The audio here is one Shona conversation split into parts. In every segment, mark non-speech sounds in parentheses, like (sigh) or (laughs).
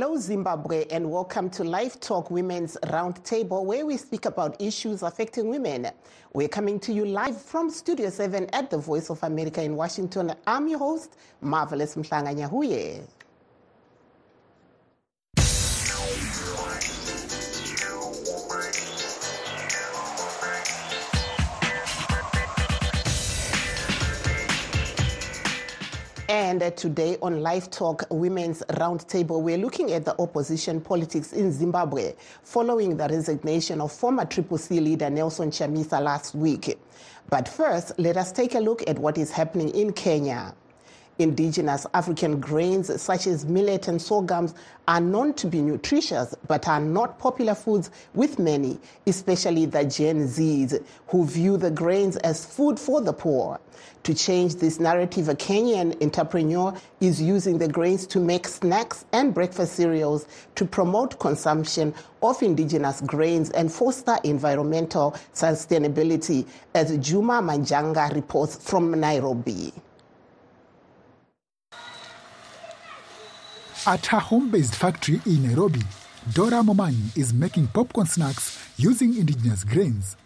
Hello, Zimbabwe, and welcome to Live Talk Women's Roundtable, where we speak about issues affecting women. We're coming to you live from Studio 7 at the Voice of America in Washington. I'm your host, Marvelous Mhlanga Nyahuye. And today on Live Talk Women's Roundtable, we're looking at the opposition politics in Zimbabwe following the resignation of former Triple C leader Nelson Chamisa last week. But first, let us take a look at what is happening in Kenya. Indigenous African grains such as millet and sorghums are known to be nutritious but are not popular foods with many, especially the Gen Zs, who view the grains as food for the poor. To change this narrative, a Kenyan entrepreneur is using the grains to make snacks and breakfast cereals to promote consumption of indigenous grains and foster environmental sustainability, as Juma Manjanga reports from Nairobi. At her home-based factory in Nairobi, Dora Momanyi is making popcorn snacks using indigenous grains.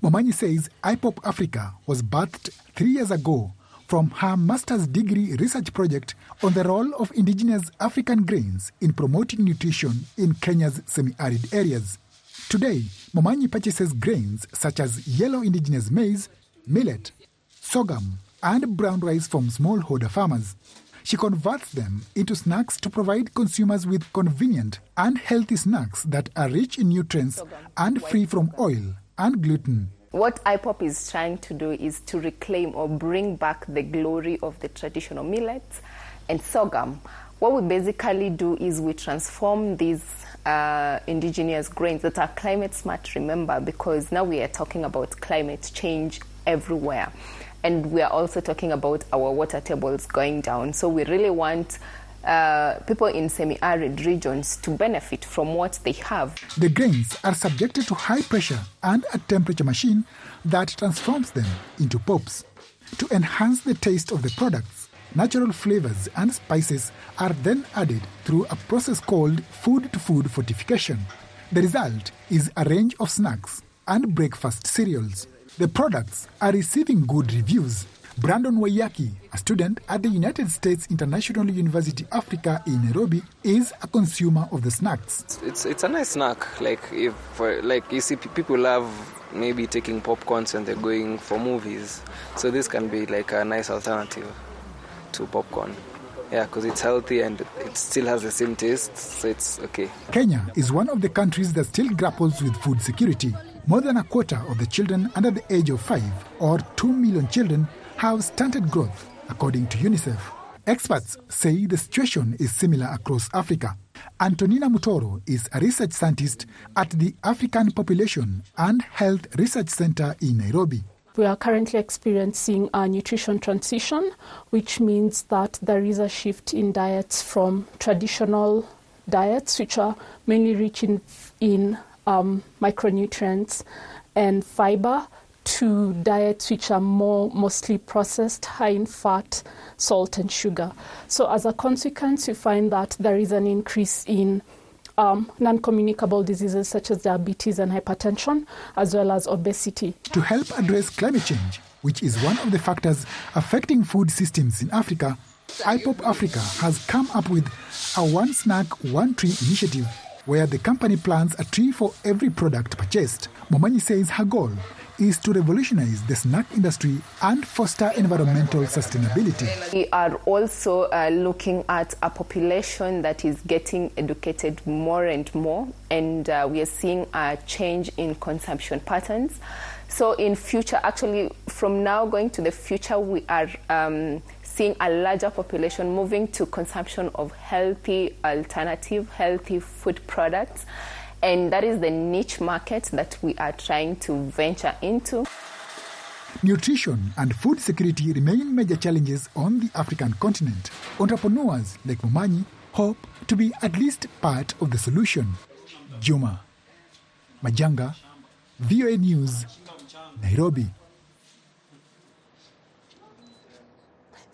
Momanyi says IPOP Africa was birthed three years ago from her master's degree research project on the role of indigenous African grains in promoting nutrition in Kenya's semi-arid areas. Today, Momanyi purchases grains such as yellow indigenous maize, millet, sorghum, and brown rice from smallholder farmers. She converts them into snacks to provide consumers with convenient and healthy snacks that are rich in nutrients and free from oil and gluten. What IPOP is trying to do is to reclaim or bring back the glory of the traditional millets and sorghum. What we basically do is we transform these uh, indigenous grains that are climate smart, remember, because now we are talking about climate change everywhere and we are also talking about our water tables going down. So we really want uh, people in semi-arid regions to benefit from what they have. The grains are subjected to high pressure and a temperature machine that transforms them into pops. To enhance the taste of the products, natural flavors and spices are then added through a process called food-to-food fortification. The result is a range of snacks and breakfast cereals. The products are receiving good reviews. Brandon Wayaki, a student at the United States International University Africa in Nairobi, is a consumer of the snacks. It's it's a nice snack. Like if like you see people love maybe taking popcorns and they're going for movies. So this can be like a nice alternative to popcorn. Yeah, because it's healthy and it still has the same taste, so it's okay. Kenya is one of the countries that still grapples with food security. More than a quarter of the children under the age of five, or 2 million children, have stunted growth, according to UNICEF. Experts say the situation is similar across Africa. Antonina Mutoro is a research scientist at the African Population and Health Research Center in Nairobi. We are currently experiencing a nutrition transition, which means that there is a shift in diets from traditional diets, which are mainly rich in, in um, micronutrients and fiber, to diets which are more mostly processed, high in fat, salt, and sugar. So, as a consequence, you find that there is an increase in um, non communicable diseases such as diabetes and hypertension, as well as obesity. To help address climate change, which is one of the factors affecting food systems in Africa, IPOP Africa has come up with a one snack, one tree initiative where the company plants a tree for every product purchased. Momanyi says her goal is to revolutionize the snack industry and foster environmental sustainability. We are also uh, looking at a population that is getting educated more and more, and uh, we are seeing a change in consumption patterns. So, in future, actually, from now going to the future, we are um, seeing a larger population moving to consumption of healthy, alternative, healthy food products. And that is the niche market that we are trying to venture into. Nutrition and food security remain major challenges on the African continent. Entrepreneurs like Momanyi hope to be at least part of the solution. Juma Majanga, VOA News, Nairobi.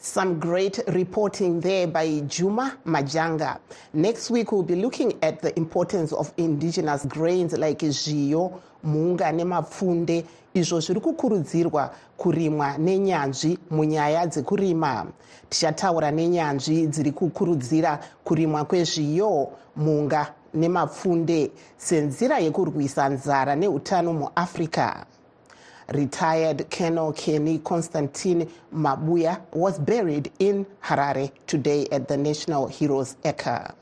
Some great reporting there by Juma Majanga. Next week, we'll be looking at the importance of indigenous grains like zviyo, munga nemapfunde. Izvo zviri kukurudzirwa kurimwa nenyanzvi munyaya dzekurima. Tichataura nenyanzvi dziri kukurudzira kurimwa kwezviyo munga nemapfunde. Senzira yekurwisa nzara neutano muafrica retired Colonel Kenny Constantine Mabuya was buried in Harare today at the National Heroes Eka.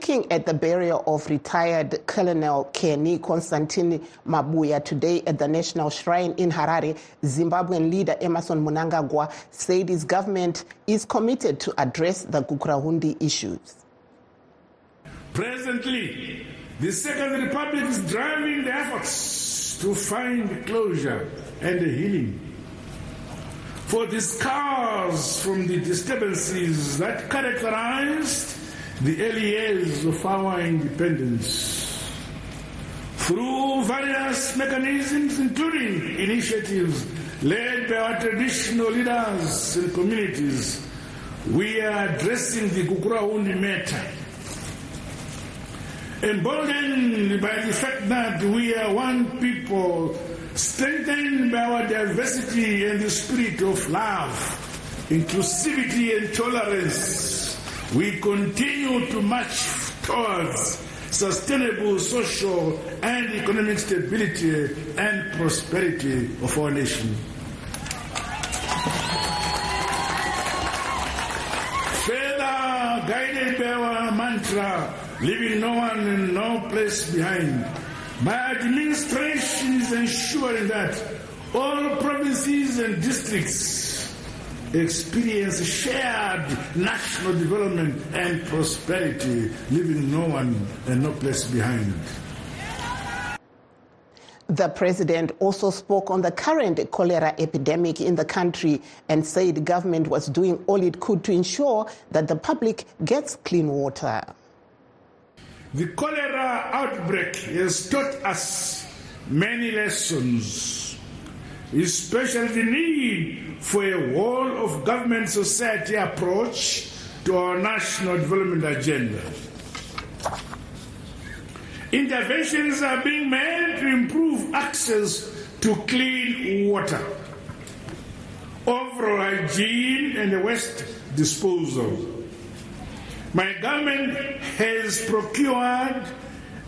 Speaking at the burial of retired Colonel Kenny Constantine Mabuya today at the National Shrine in Harare, Zimbabwean leader Emerson Mnangagwa said his government is committed to address the Gukurahundi issues. Presently, the Second Republic is driving the efforts to find closure and healing for the scars from the disturbances that characterized the early years of our independence. Through various mechanisms, including initiatives led by our traditional leaders and communities, we are addressing the Kukuraundi matter. Emboldened by the fact that we are one people, strengthened by our diversity and the spirit of love, inclusivity and tolerance, we continue to march towards sustainable social and economic stability and prosperity of our nation. Further guided by our mantra, leaving no one and no place behind, my administration is ensuring that all provinces and districts experience shared national development and prosperity, leaving no one and no place behind. The president also spoke on the current cholera epidemic in the country and said the government was doing all it could to ensure that the public gets clean water. The cholera outbreak has taught us many lessons, especially the need for a whole of government society approach to our national development agenda. Interventions are being made to improve access to clean water, overall hygiene, and waste disposal. My government has procured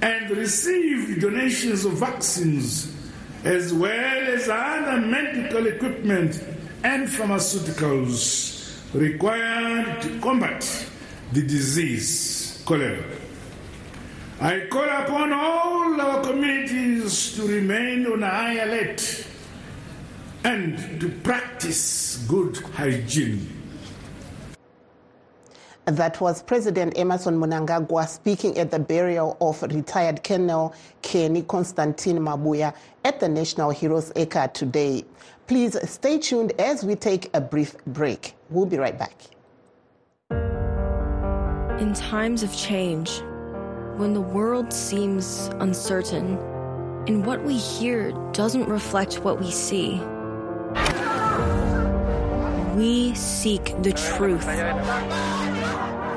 and received donations of vaccines as well as other medical equipment and pharmaceuticals required to combat the disease, cholera. I call upon all our communities to remain on high alert and to practice good hygiene. That was President Emerson Mnangagwa speaking at the burial of retired Colonel Kenny Constantine Mabuya at the National Heroes Eka today. Please stay tuned as we take a brief break. We'll be right back. In times of change, when the world seems uncertain and what we hear doesn't reflect what we see, we seek the truth.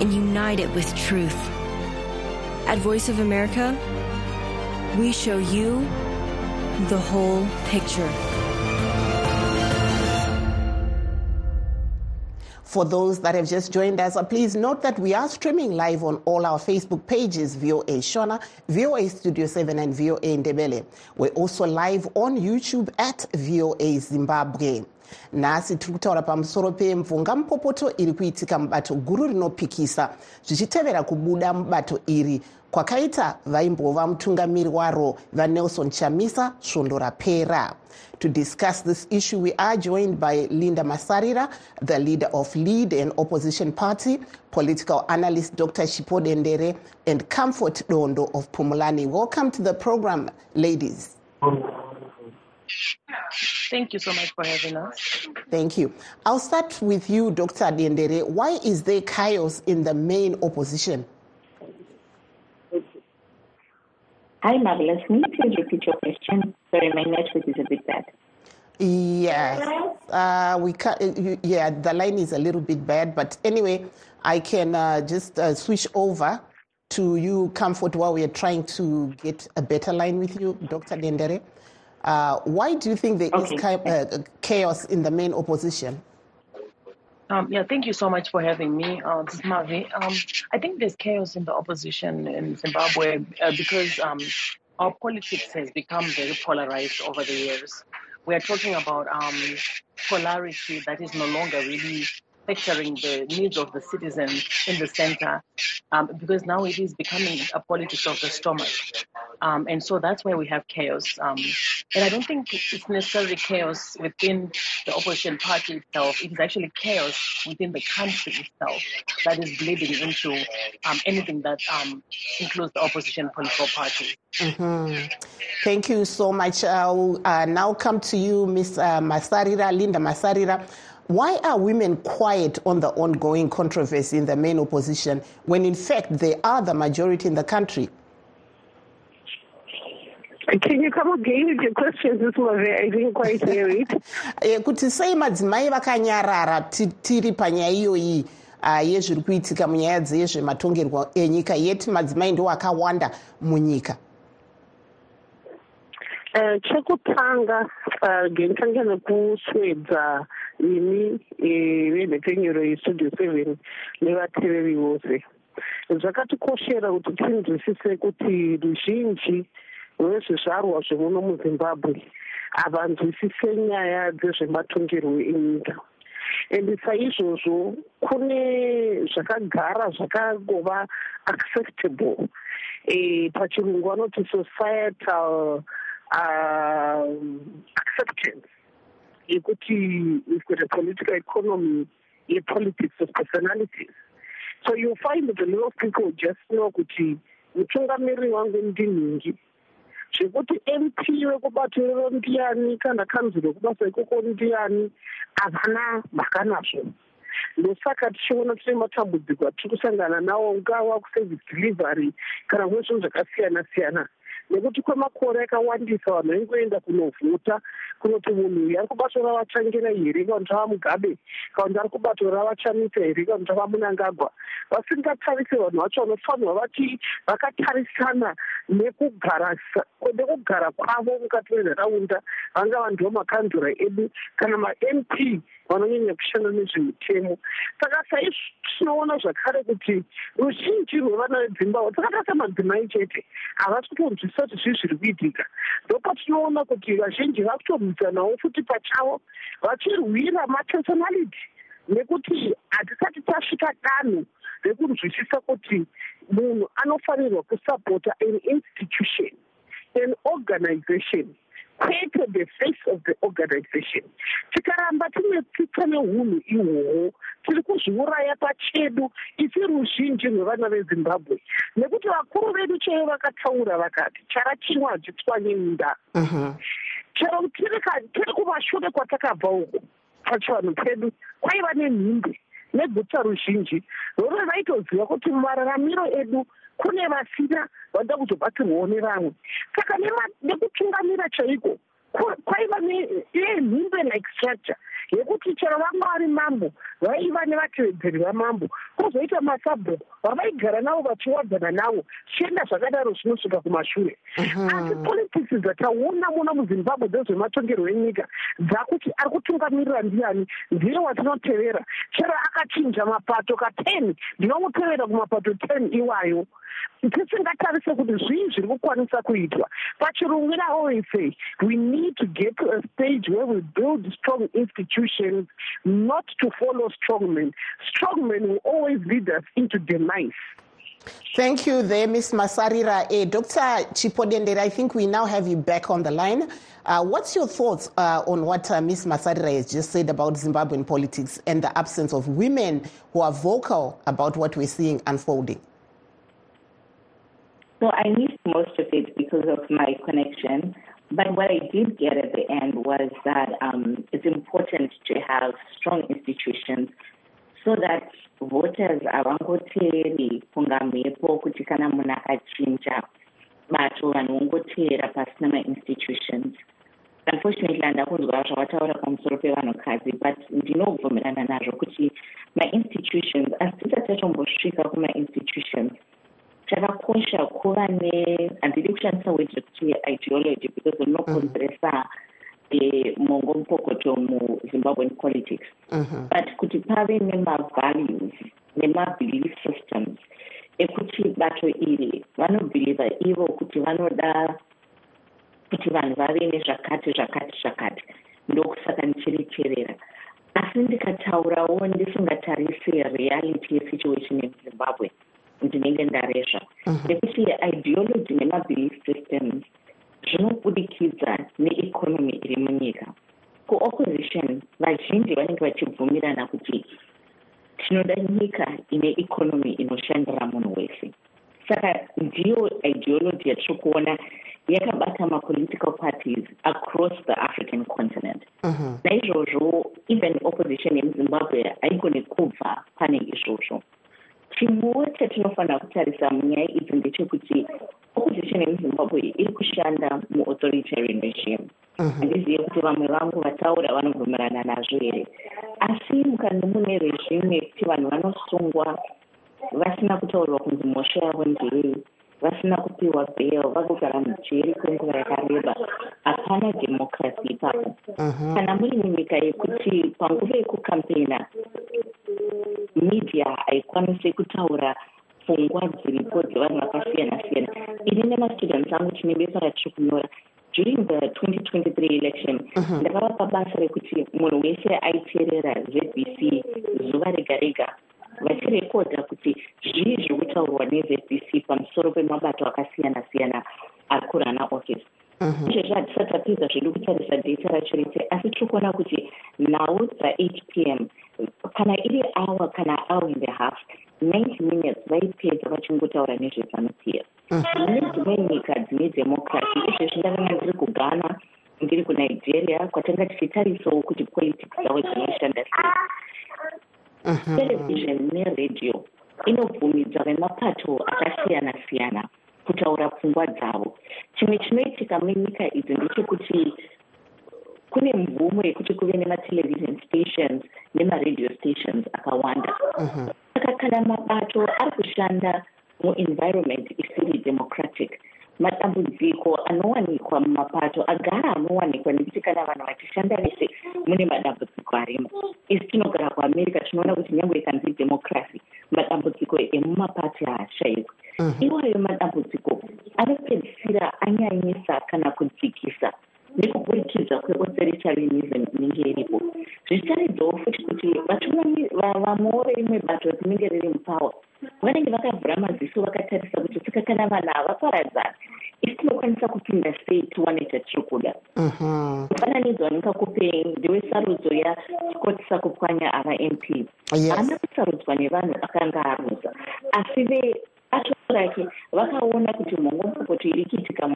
and unite it with truth. At Voice of America, we show you the whole picture. For those that have just joined us, uh, please note that we are streaming live on all our Facebook pages, VOA Shona, VOA Studio 7, and VOA Ndebele. We're also live on YouTube at VOA Zimbabwe. Nhasi tiri kutaura pamusoro pemvunga. Mupopoto iri kuitika mubato guru rinopikisa zvichitevera kubuda mubato iri kwakaita vaimbova mutungamiri waro vanelson chamisa svondo rapera. To discuss this issue we are joined by linda masarira the leader of lead and opposition party political analyst dr shipo dendere and comfort dondo of pumulani welcome to the program ladies Thank you so much for having us. Thank you. I'll start with you, Dr. Dendere. Why is there chaos in the main opposition? Hi, Marvelous. Can you please repeat your question? Sorry, my network is a bit bad. Yes. Uh, we can, uh, yeah, the line is a little bit bad, but anyway, I can uh, just uh, switch over to you, Comfort, while we are trying to get a better line with you, Dr. Dendere. Uh, why do you think there okay. is uh, chaos in the main opposition? Um, yeah, thank you so much for having me. Uh, this is Mavi. Um, I think there's chaos in the opposition in Zimbabwe uh, because um, our politics has become very polarized over the years. We are talking about um, polarity that is no longer really factoring the needs of the citizens in the center um, because now it is becoming a politics of the stomach. Um, and so that's where we have chaos. Um, and I don't think it's necessarily chaos within the opposition party itself. It is actually chaos within the country itself that is bleeding into um, anything that um, includes the opposition political party. Mm-hmm. Thank you so much. I'll uh, now come to you, Ms. Uh, Masarira, Linda Masarira. Why are women quiet on the ongoing controversy in the main opposition when, in fact, they are the majority in the country? Can you come again with your questions this morning? I didn't quite hear it. (laughs) Eh, kuti sei madzimai vakanyarara tiri panyaya iyoyi ah, yezviri kuitika munyaya dzezvematongerwo enyika yeti madzimai ndo akawanda munyika eh, chekutanga ah, genditanga nekuswedza ini eh, venhekenyero yestudio seven nevateveri vose. Zvakatikoshera kuti tinzwisise kuti ruzhinji rwezvizvarwa zvemuno muzimbabwe havanzwisise nyaya dzezvematongerwo enyika. And saizvozvo kune zvakagara zvakangova acceptable. E, pachirungu vanoti societal uh, acceptance yekuti a political economy yepolitics of personalities. So you find that a lot of people just know kuti mutungamiriri wangu ndinhingi zvekuti mp wekubato rero ndiani kana kanzuro kubasa ikoko ndiani havana mhaka nazvo ndosaka tichiona tine matambudziko atiri kusangana nawo ungava kuservice delivery kana kune zvinhu zvakasiyana siyana nekuti kwemakore akawandisa vanhu vaingoenda kunovhota kunoti munhu uyu ari kubato ravatangira here kana kuti ava mugabe kana kuti ari kubato ravachamisa here kana kuti ava munangagwa vasingatarise vanhu vacho vanofanirwa vati vakatarisana nekugara kwavo mukati menharaunda vanga vanhu vamakanzura edu kana mamp vanonyanya kushanda nezvemutemo saka saizvo tinoona zvakare kuti ruzhinji rwevana vedzimbabwe takatarisa madzimai chete havasi kutonzwisa kuti zvii zviri kuitika. Ndopatinoona kuti vazhinji vakutorwisanawo futi pachavo vachirwira mapersonality nekuti hatisati tasvika danho rekunzwisisa kuti munhu anofanirwa kusapota an institution an organization kwete the face of the organization. Tikaramba tine tsitsa neunhu ihwohwo. Tiri kuzviuraya pachedu. Isi ruzhinji rwevana vezimbabwe? Nekuti vakuru vedu chaivo vakataura vakati chara chimwe hachitswanye munda. Chero tiri kumashure kwatakabva uko pachivanhu pedu kwaiva nenhumbi negutsa ruzhinji. Rore vaitoziva kuti mumararamiro edu kune vasina vanoda kuzobatsirwawo nevamwe. Saka nekutungamira chaiko? Kwaiva nenhumbe like structure yekuti chero vanga vari mambo vaiva nevatevedzeri vamambo kwozoita masabhuku vavaigara navo vachiwadzana navo chienda zvakadaro zvinosvika kumashure. Asi politics dzataona muno muzimbabwe dzezvematongerwo enyika dzakuti ari kutungamirira ndiani? Ndiye watinotevera. Chero akachinja mapato ka10 ndinomutevera kumapato 10 iwayo tisingatarise kuti zvii zviri kukwanisa kuitwa pachirungu say we need to get to a stage where we build strong institutions not to follow strong men strong men will always lead us into demise Thank you there, Ms. Masarira. Uh, Dr. Chipodendere, I think we now have you back on the line. Uh, what's your thoughts uh, on what uh, Ms. Masarira has just said about Zimbabwean politics and the absence of women who are vocal about what we're seeing unfolding? So I missed most of it because of my connection. But what I did get at the end was that um, it's important to have strong institutions so that voters havangoteeri kunga mhepo kuti kana munhu akachinja bato vanhu vongoteera pasina mainstitutions unfortunately handa kunzwa zvavataura pamusoro pevanhukadzi but ndinobvumirana nazvo kuti mainstitutions asi tisati tatombosvika kumainstitutions chakakosha kuva ne handidi kushandisa word rekuti ideology because rinokonzeresa eh, mongo mupokoto muzimbabwean politics. Mhm. but kuti pave nemavalues nemabelief systems ekuti bato iri vanobhiliva ivo kuti vanoda kuti vanhu vave nezvakati zvakati zvakati ndokusaka ndichiriterera asi ndikataurawo ndisingatarise reality yesituation yezimbabwe ndinenge ndarezva nekuti ideology nemabelief systems zvinobudikidza neeconomy iri munyika. Kuopposition vazhinji vanenge vachibvumirana kuti tinoda nyika ine economy inoshandira munhu wese saka ndiyo ideology yatiri kuona yakabata mapolitical parties across the african continent. Mhm. naizvozvo even opposition yemuzimbabwe haigoni kubva pane izvozvo chimwewo chatinofanira kutarisa munyaya idzi ndechekuti opposition yemuzimbabwe iri kushanda muauthoritarian regime. Handizive kuti vamwe vangu vataura vanobvumirana nazvo here. Asi mukanga mune regime yekuti vanhu vanosungwa vasina kutaurirwa kunzi mhosva yavo ndeyei vasina kupiwa bail vagogara mujeri kwenguva yakareba. Hapana democracy ipapo. Kana muri munyika yekuti panguva yekukampena media haikwanisi kutaura pfungwa dziripo dzevanhu vakasiyana siyana ini nemastudents angu tine besa ratiri kunyora during the 2023 election ndakavapa basa rekuti munhu wese aiteerera zbc zuva rega rega vachirekodha kuti zvii zviri kutaurwa nezbc pamusoro pemabato akasiyana siyana ari kurana office izvezvi hatisati tapedza zvedu kutarisa data racho rese asi tiri kuona kuti nhau dza8 p m kana iri hour kana hour and a half 90 minutes vaipedza vachingotaura nezvezanupier mune dzimwe nyika dzine democracy izvezvi ndakanga ndiri kughana ndiri kunigeria kwatanga tichitarisawo kuti politics dzavo dzinoshanda sei television neradio inobvumidza vemapato akasiyana siyana kutaura pfungwa dzavo chimwe chinoitika munyika idzi ndechekuti kune mvumo yekuti kuve nematelevision stations nemaradio stations akawanda. Saka kana mabato ari kushanda muenvironment isiri democratic. Matambudziko anowanikwa mumapato agara anowanikwa nekuti kana vanhu vachishanda vese mune madambudziko arimo. Isi tinogara kuamerica tinoona kuti nyange ikanzi democracy madambudziko emumapato haashayikwi. Iwayo madambudziko anopedzisira anyanyisa kana kudzikisa nekubudikidza kweauthoritarianism inenge iripo zvichitaridzawo futi kuti vatungamiri vamwewo verimwe bato rinenge riri mupower vanenge vakavhura maziso vakatarisa kuti saka kana vanhu havaparadzana isi tinokwanisa kupinda sei tiwane chatiri kuda mufananidzo wandingakupei ndewesarudzo yascott sakupwanya ava mp haana kusarudzwa nevanhu akanga arudza asi ve acho rake vakaona kuti mhongomupoto iri kuitika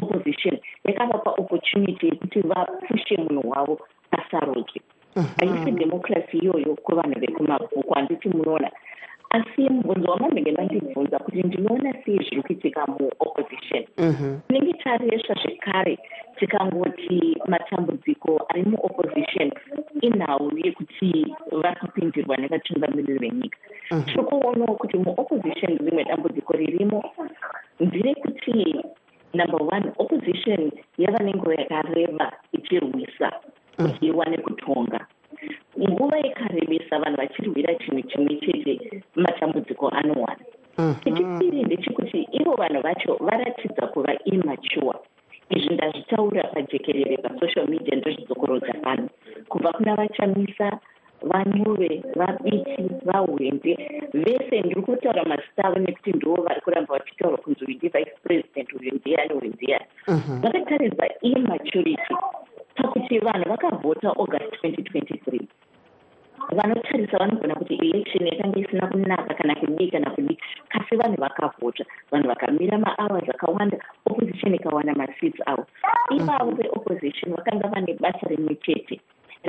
muopposition yakavapa opportunity yekuti vapushe munhu wavo asarudzwe haisi democracy iyoyo kuvanhu vekumabhuku handiti munoona asi mubvunzo wamandenge mandibvunza kuti ndinoona sei zviri kuitika muopposition tinenge taresva zvekare tikangoti matambudziko ari muopposition inhau yekuti vakapindirwa nevatungamiriri venyika tiri kuonawo kuti muopposition rimwe dambudziko ririmo nderekuti number one opposition yava nenguva yakareba ichirwisa kuti iwane kutonga. Nguva yakarebesa vanhu vachirwira chinhu chimwe chete matambudziko anowana chechipiri ndechekuti ivo vanhu vacho varatidza kuva immature. Izvi ndazvitaura pajekerere pasocial media ndozvidzokorodza pano kubva kuna vachamisa vanyuve vabiti vahwende vese ndiri kutaura mazita avo nekuti ndo vari kuramba vachitaura kunzi uyu ndivice president uyu ndiyani uyu ndiyani vakataridza immaturity pakuti vanhu vakavhota august 2023 vanotarisa vanogona kuti election yakanga isina kunaka kana kudii kana kudii kasi vanhu vakavhota. Vanhu vakamira mahours akawanda opposition ikawana maseats avo. Ivavo veopposition vakanga vane basa rimwe chete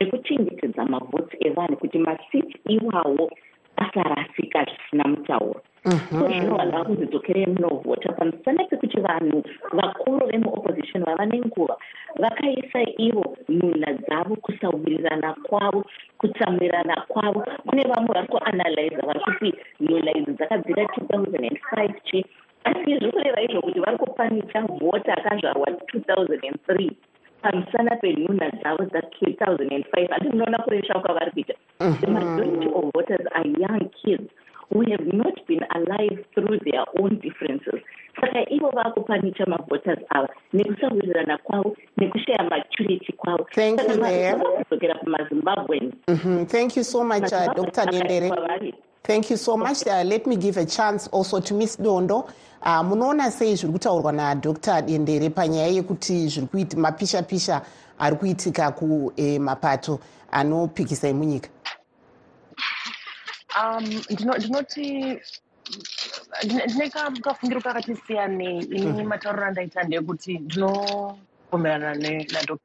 rekuchengetedza mavhotsi evanhu kuti maseats iwawo asarasika zvisina mutauro. So zvino vanhu vakuzidzokerei munovhota pamusana pekuti vanhu vakuru vemuopposition vava nenguva vakaisa ivo nhunha dzavo kusawirirana kwavo kutsamurirana kwavo. Kune vamwe vari kuanalyza vari kuti nhunha idzi dzakabvira 2005 chi asi zviri kureva izvo kuti vari kupanicha vhota akazvarwa 2003 pamusana penhunha dzavo dza2005 asi munoona kuresha kwavari kuita the majority of voters are young kids who have not been alive through their own differences. Saka ivo vaakupanicha mavhoters ava nekusawirirana kwavo nekushaya maturity kwavo kuzokera kumazimbabwen thank you so much uh, dr. Nyendere. Thank you so much. Uh, let me give a chance also to miss dondo uh, munoona sei zviri kutaurwa nadr dendere panyaya yekuti zviri kuita mapisha pisha ari kuitika kumapato anopikisai munyika? Um ndinoti ndine kafungiro kakati siyanei ini matauriro andaita ndeyekuti ndinobvumirana nadr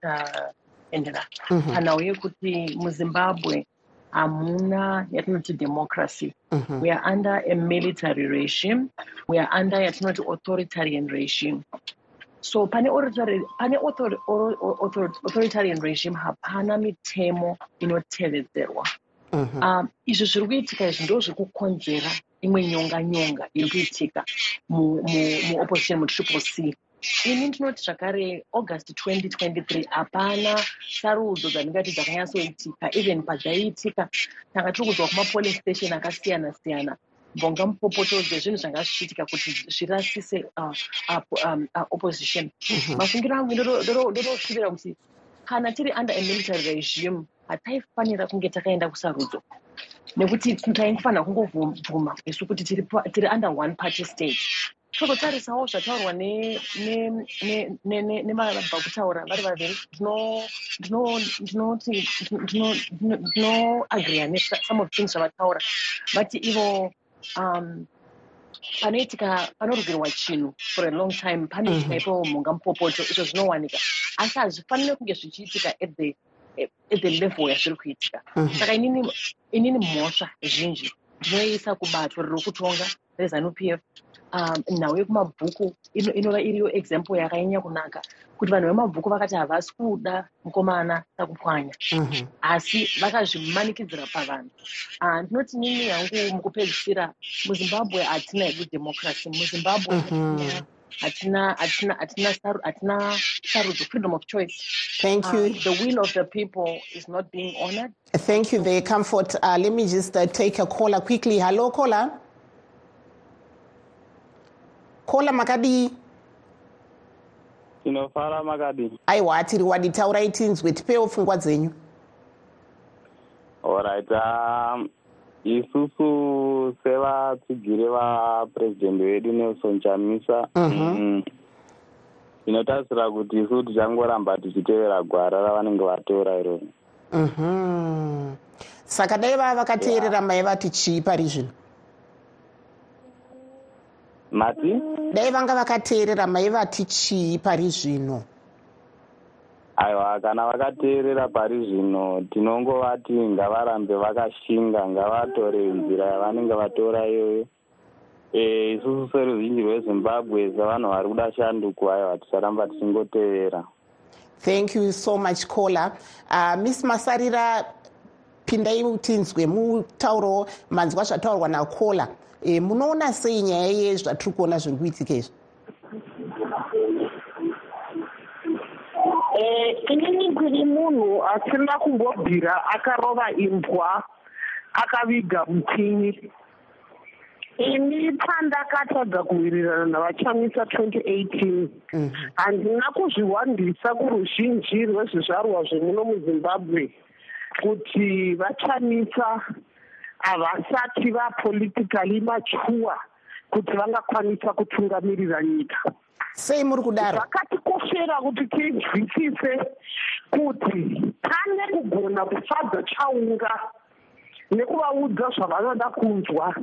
endera panhau yekuti muzimbabwe hamuna yatinoti democracy. Mm-hmm. we are under a military regime. We are under yatinoti authoritarian regime. So pane pane authoritarian regime hapana mitemo inotevedzerwa. Mm-hmm. um izvi zviri kuitika izvi ndo zviri kukonzera imwe nyonga nyonga iri kuitika muopposition mutriple c ini ndinoti zvakare august 2023 hapana sarudzo dzandingati dzakanyatsoitika even padzaiitika tanga tiri kuzwa kumapolling station akasiyana siyana mbonga mupopotodze zvinhu zvanga zvichiitika kuti zvirasise opposition. Mafungiro angu ndorosvivira kuti kana tiri under a military regime hataifanira kunge takaenda kusarudzo. Nekuti taingofanira kungobvuma isu kuti tiri under one party state tozotarisawo zvataurwa nemabva kutaura vari vaviri. Ndinoagria nesome of things zvavataura. Vati ivo um, panoitika panorugirwa chinhu for a long time panoitika ipo mhonga mupopoto izvo zvinowanika. Asi hazvifaniri kunge zvichiitika at the at the level yazviri kuitika. Saka inini inini mhosva zhinji. Ndinoisa kubato riri kutonga rezanup f um, nhau yekumabhuku inova iriyo example yakanyanya kunaka kuti vanhu vemabhuku vakati havasi kuda mukomana takupwanya. Asi vakazvimanikidzira pavanhu. Ndinoti nini hangu mukupedzisira muzimbabwe hatina hedu democracy muzimbabwe hatina hatina hatina hatina sarudzo freedom of choice. Thank you. Uh, the will of the people is not being honored. Thank you. Very comfort uh, let me just uh, take a caller quickly. Hello caller caller makadii tinofara makadii aiwa tiri wadi taurai tinzwe tipewo pfungwa dzenyu oright um, isusu sevatsigiri vapurezidendi vedu nelson chamisa. Tinotarisira kuti isu tichangoramba tichitevera gwara ravanenge vateura iroro saka dai vava vakateerera maivati chii pari zvino mati? Dai vanga vakateerera maivati chii pari zvino? Aiwa kana vakateerera pari zvino tinongovati ngavarambe vakashinga ngavatore nzira yavanenge vatora iyoyo. E, isusu seruzhinji rwezimbabwe sevanhu vari kuda shanduko aiwa ticharamba tichingotevera. Thank you so much caller. Uh, miss masarira pindai tinzwe mutauro manzwa zvataurwa nakola e, munoona sei nyaya yezvatiri kuona zviri kuitika izvi? Inini kuri munhu asina kumbobvira akarova imbwa akaviga mupinyi ini pandakatadza kuwirirana navachamisa 2018 handina kuzviwandisa kuruzhinji rwezvizvarwa zvemuno muzimbabwe kuti vachamisa havasati vapolitically machuwa kuti vangakwanisa kutungamirira nyika. Sei muri kudaro? Zvakatikoshera kuti tinzwisise kuti pane kugona kufadza chaunga nekuvaudza zvavanoda kunzwa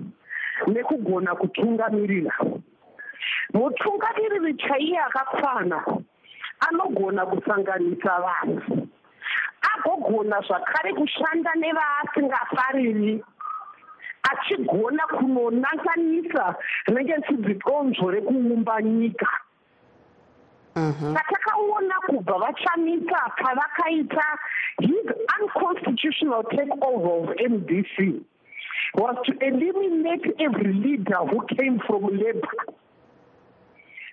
nekugona kutungamirira mutungamiriri chaiye akakwana anogona kusanganisa vanhu. Agogona zvakare kushanda nevaasingafariri achigona kunonanganisa rinenge chidzikonzvo rekuumba nyika. Patakaona kubva vachamisa pavakaita his unconstitutional take over of mdc was to eliminate every leader who came from labour.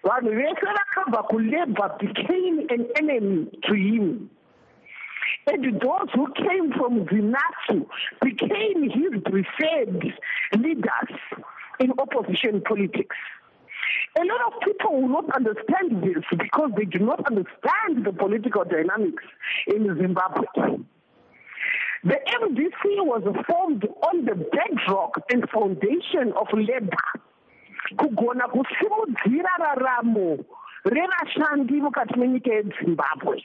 Vanhu vese vakabva kulabour became an enemy to him and those who came from zinasu became his preferred leaders in opposition politics a lot of people will not understand this because they do not understand the political dynamics in Zimbabwe. The MDC was formed on the bedrock and foundation of labor. kugona kusimudzira raramo revashandi mukati menyika yezimbabwe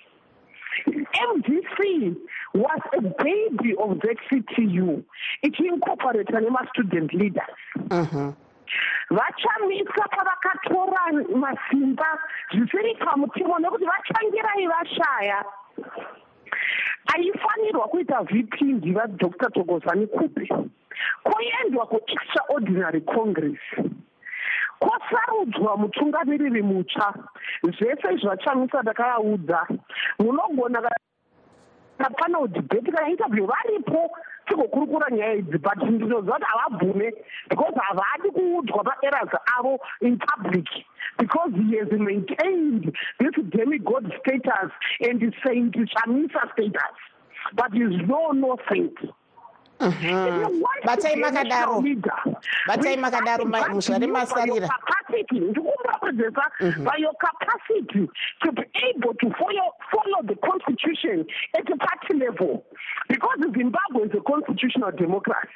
mdc was a baby of zctu ichiincorporata nemastudent leaders uh -huh. vachamisa pavakatora masimba zvisiri pamutemo nekuti vachangirai vashaya aifanirwa kuita vpindi vadr tokozani kupe. Koendwa kuextraordinary congress kwasarudzwa mutungamiriri mutsva. Zvese izvi vachamisa ndakavaudza munogona kana udhibheti kana interview varipo tigokurukura nyaya idzi but ndinoziva kuti havabvume because havadi kuudzwa maeras avo in public. Because he has maintained this demigod status and saint chamisa status. But is no no saint Uh-huh. batai makadaro. batai makadaro muzvare masarira capacity. Ndikumbura kudzesa mm-hmm. by your capacity to be able to follow, follow the constitution at a party level. Because zimbabwe is a constitutional democracy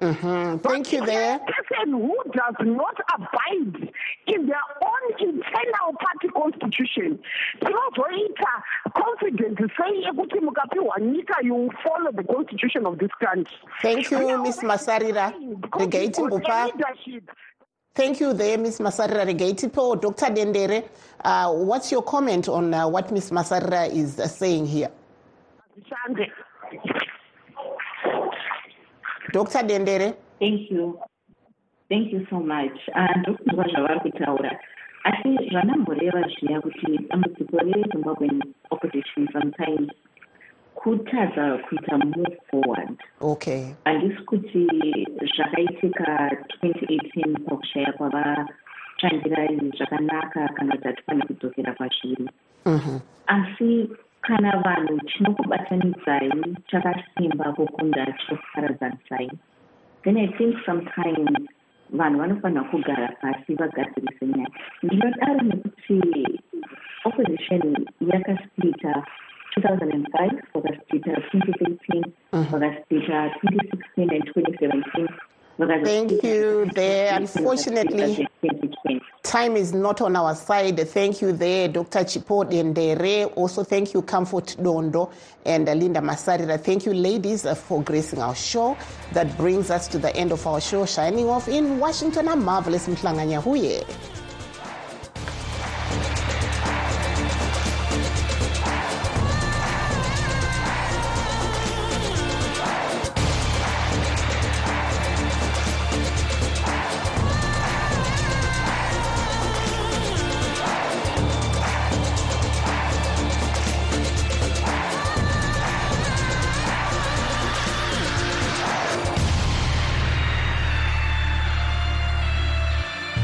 Mm-hmm. Thank you there. person who does not abide in their own internal party constitution tinozoita confident sei yekuti mukapiwa nyika you follow the constitution of this country. Thank you miss masarira. regai timbopa thank you there miss masarira. Regai dr dendere uh, what's your comment on uh, what miss masarira is uh, saying here dr dendere? Thank you. Thank you so much. Ndokunzwa uh, zvavari kutaura. Asi zvanamboreva zviya kuti dambudziko rezimbabwen opposition sometimes kutadza kuita move forward. Okay. Handisi kuti zvakaitika 2018 pakushaya kwavatsvangirai zvakanaka kana kuti hatifaniri kudzokera pashiri asi kana vanhu chinokubatanidzai chakasimba kukunda chinokuparadzanisai then i think sometimes vanhu vanofanira kugara pasi vagadzirise nyaya. Ndinodaro nekuti opposition yakasplita 2005 vakasplita 2013 mm-hmm. vakasplita 2016 and 2017 Thank you there. Unfortunately, time is not on our side. Thank you there, Dr. Chipo Dendere. Also, thank you, Comfort Dondo and Linda Masarira. Thank you, ladies, uh, for gracing our show. That brings us to the end of our show. Shining off in Washington, I'm Marvelous Mtlanganya Huye.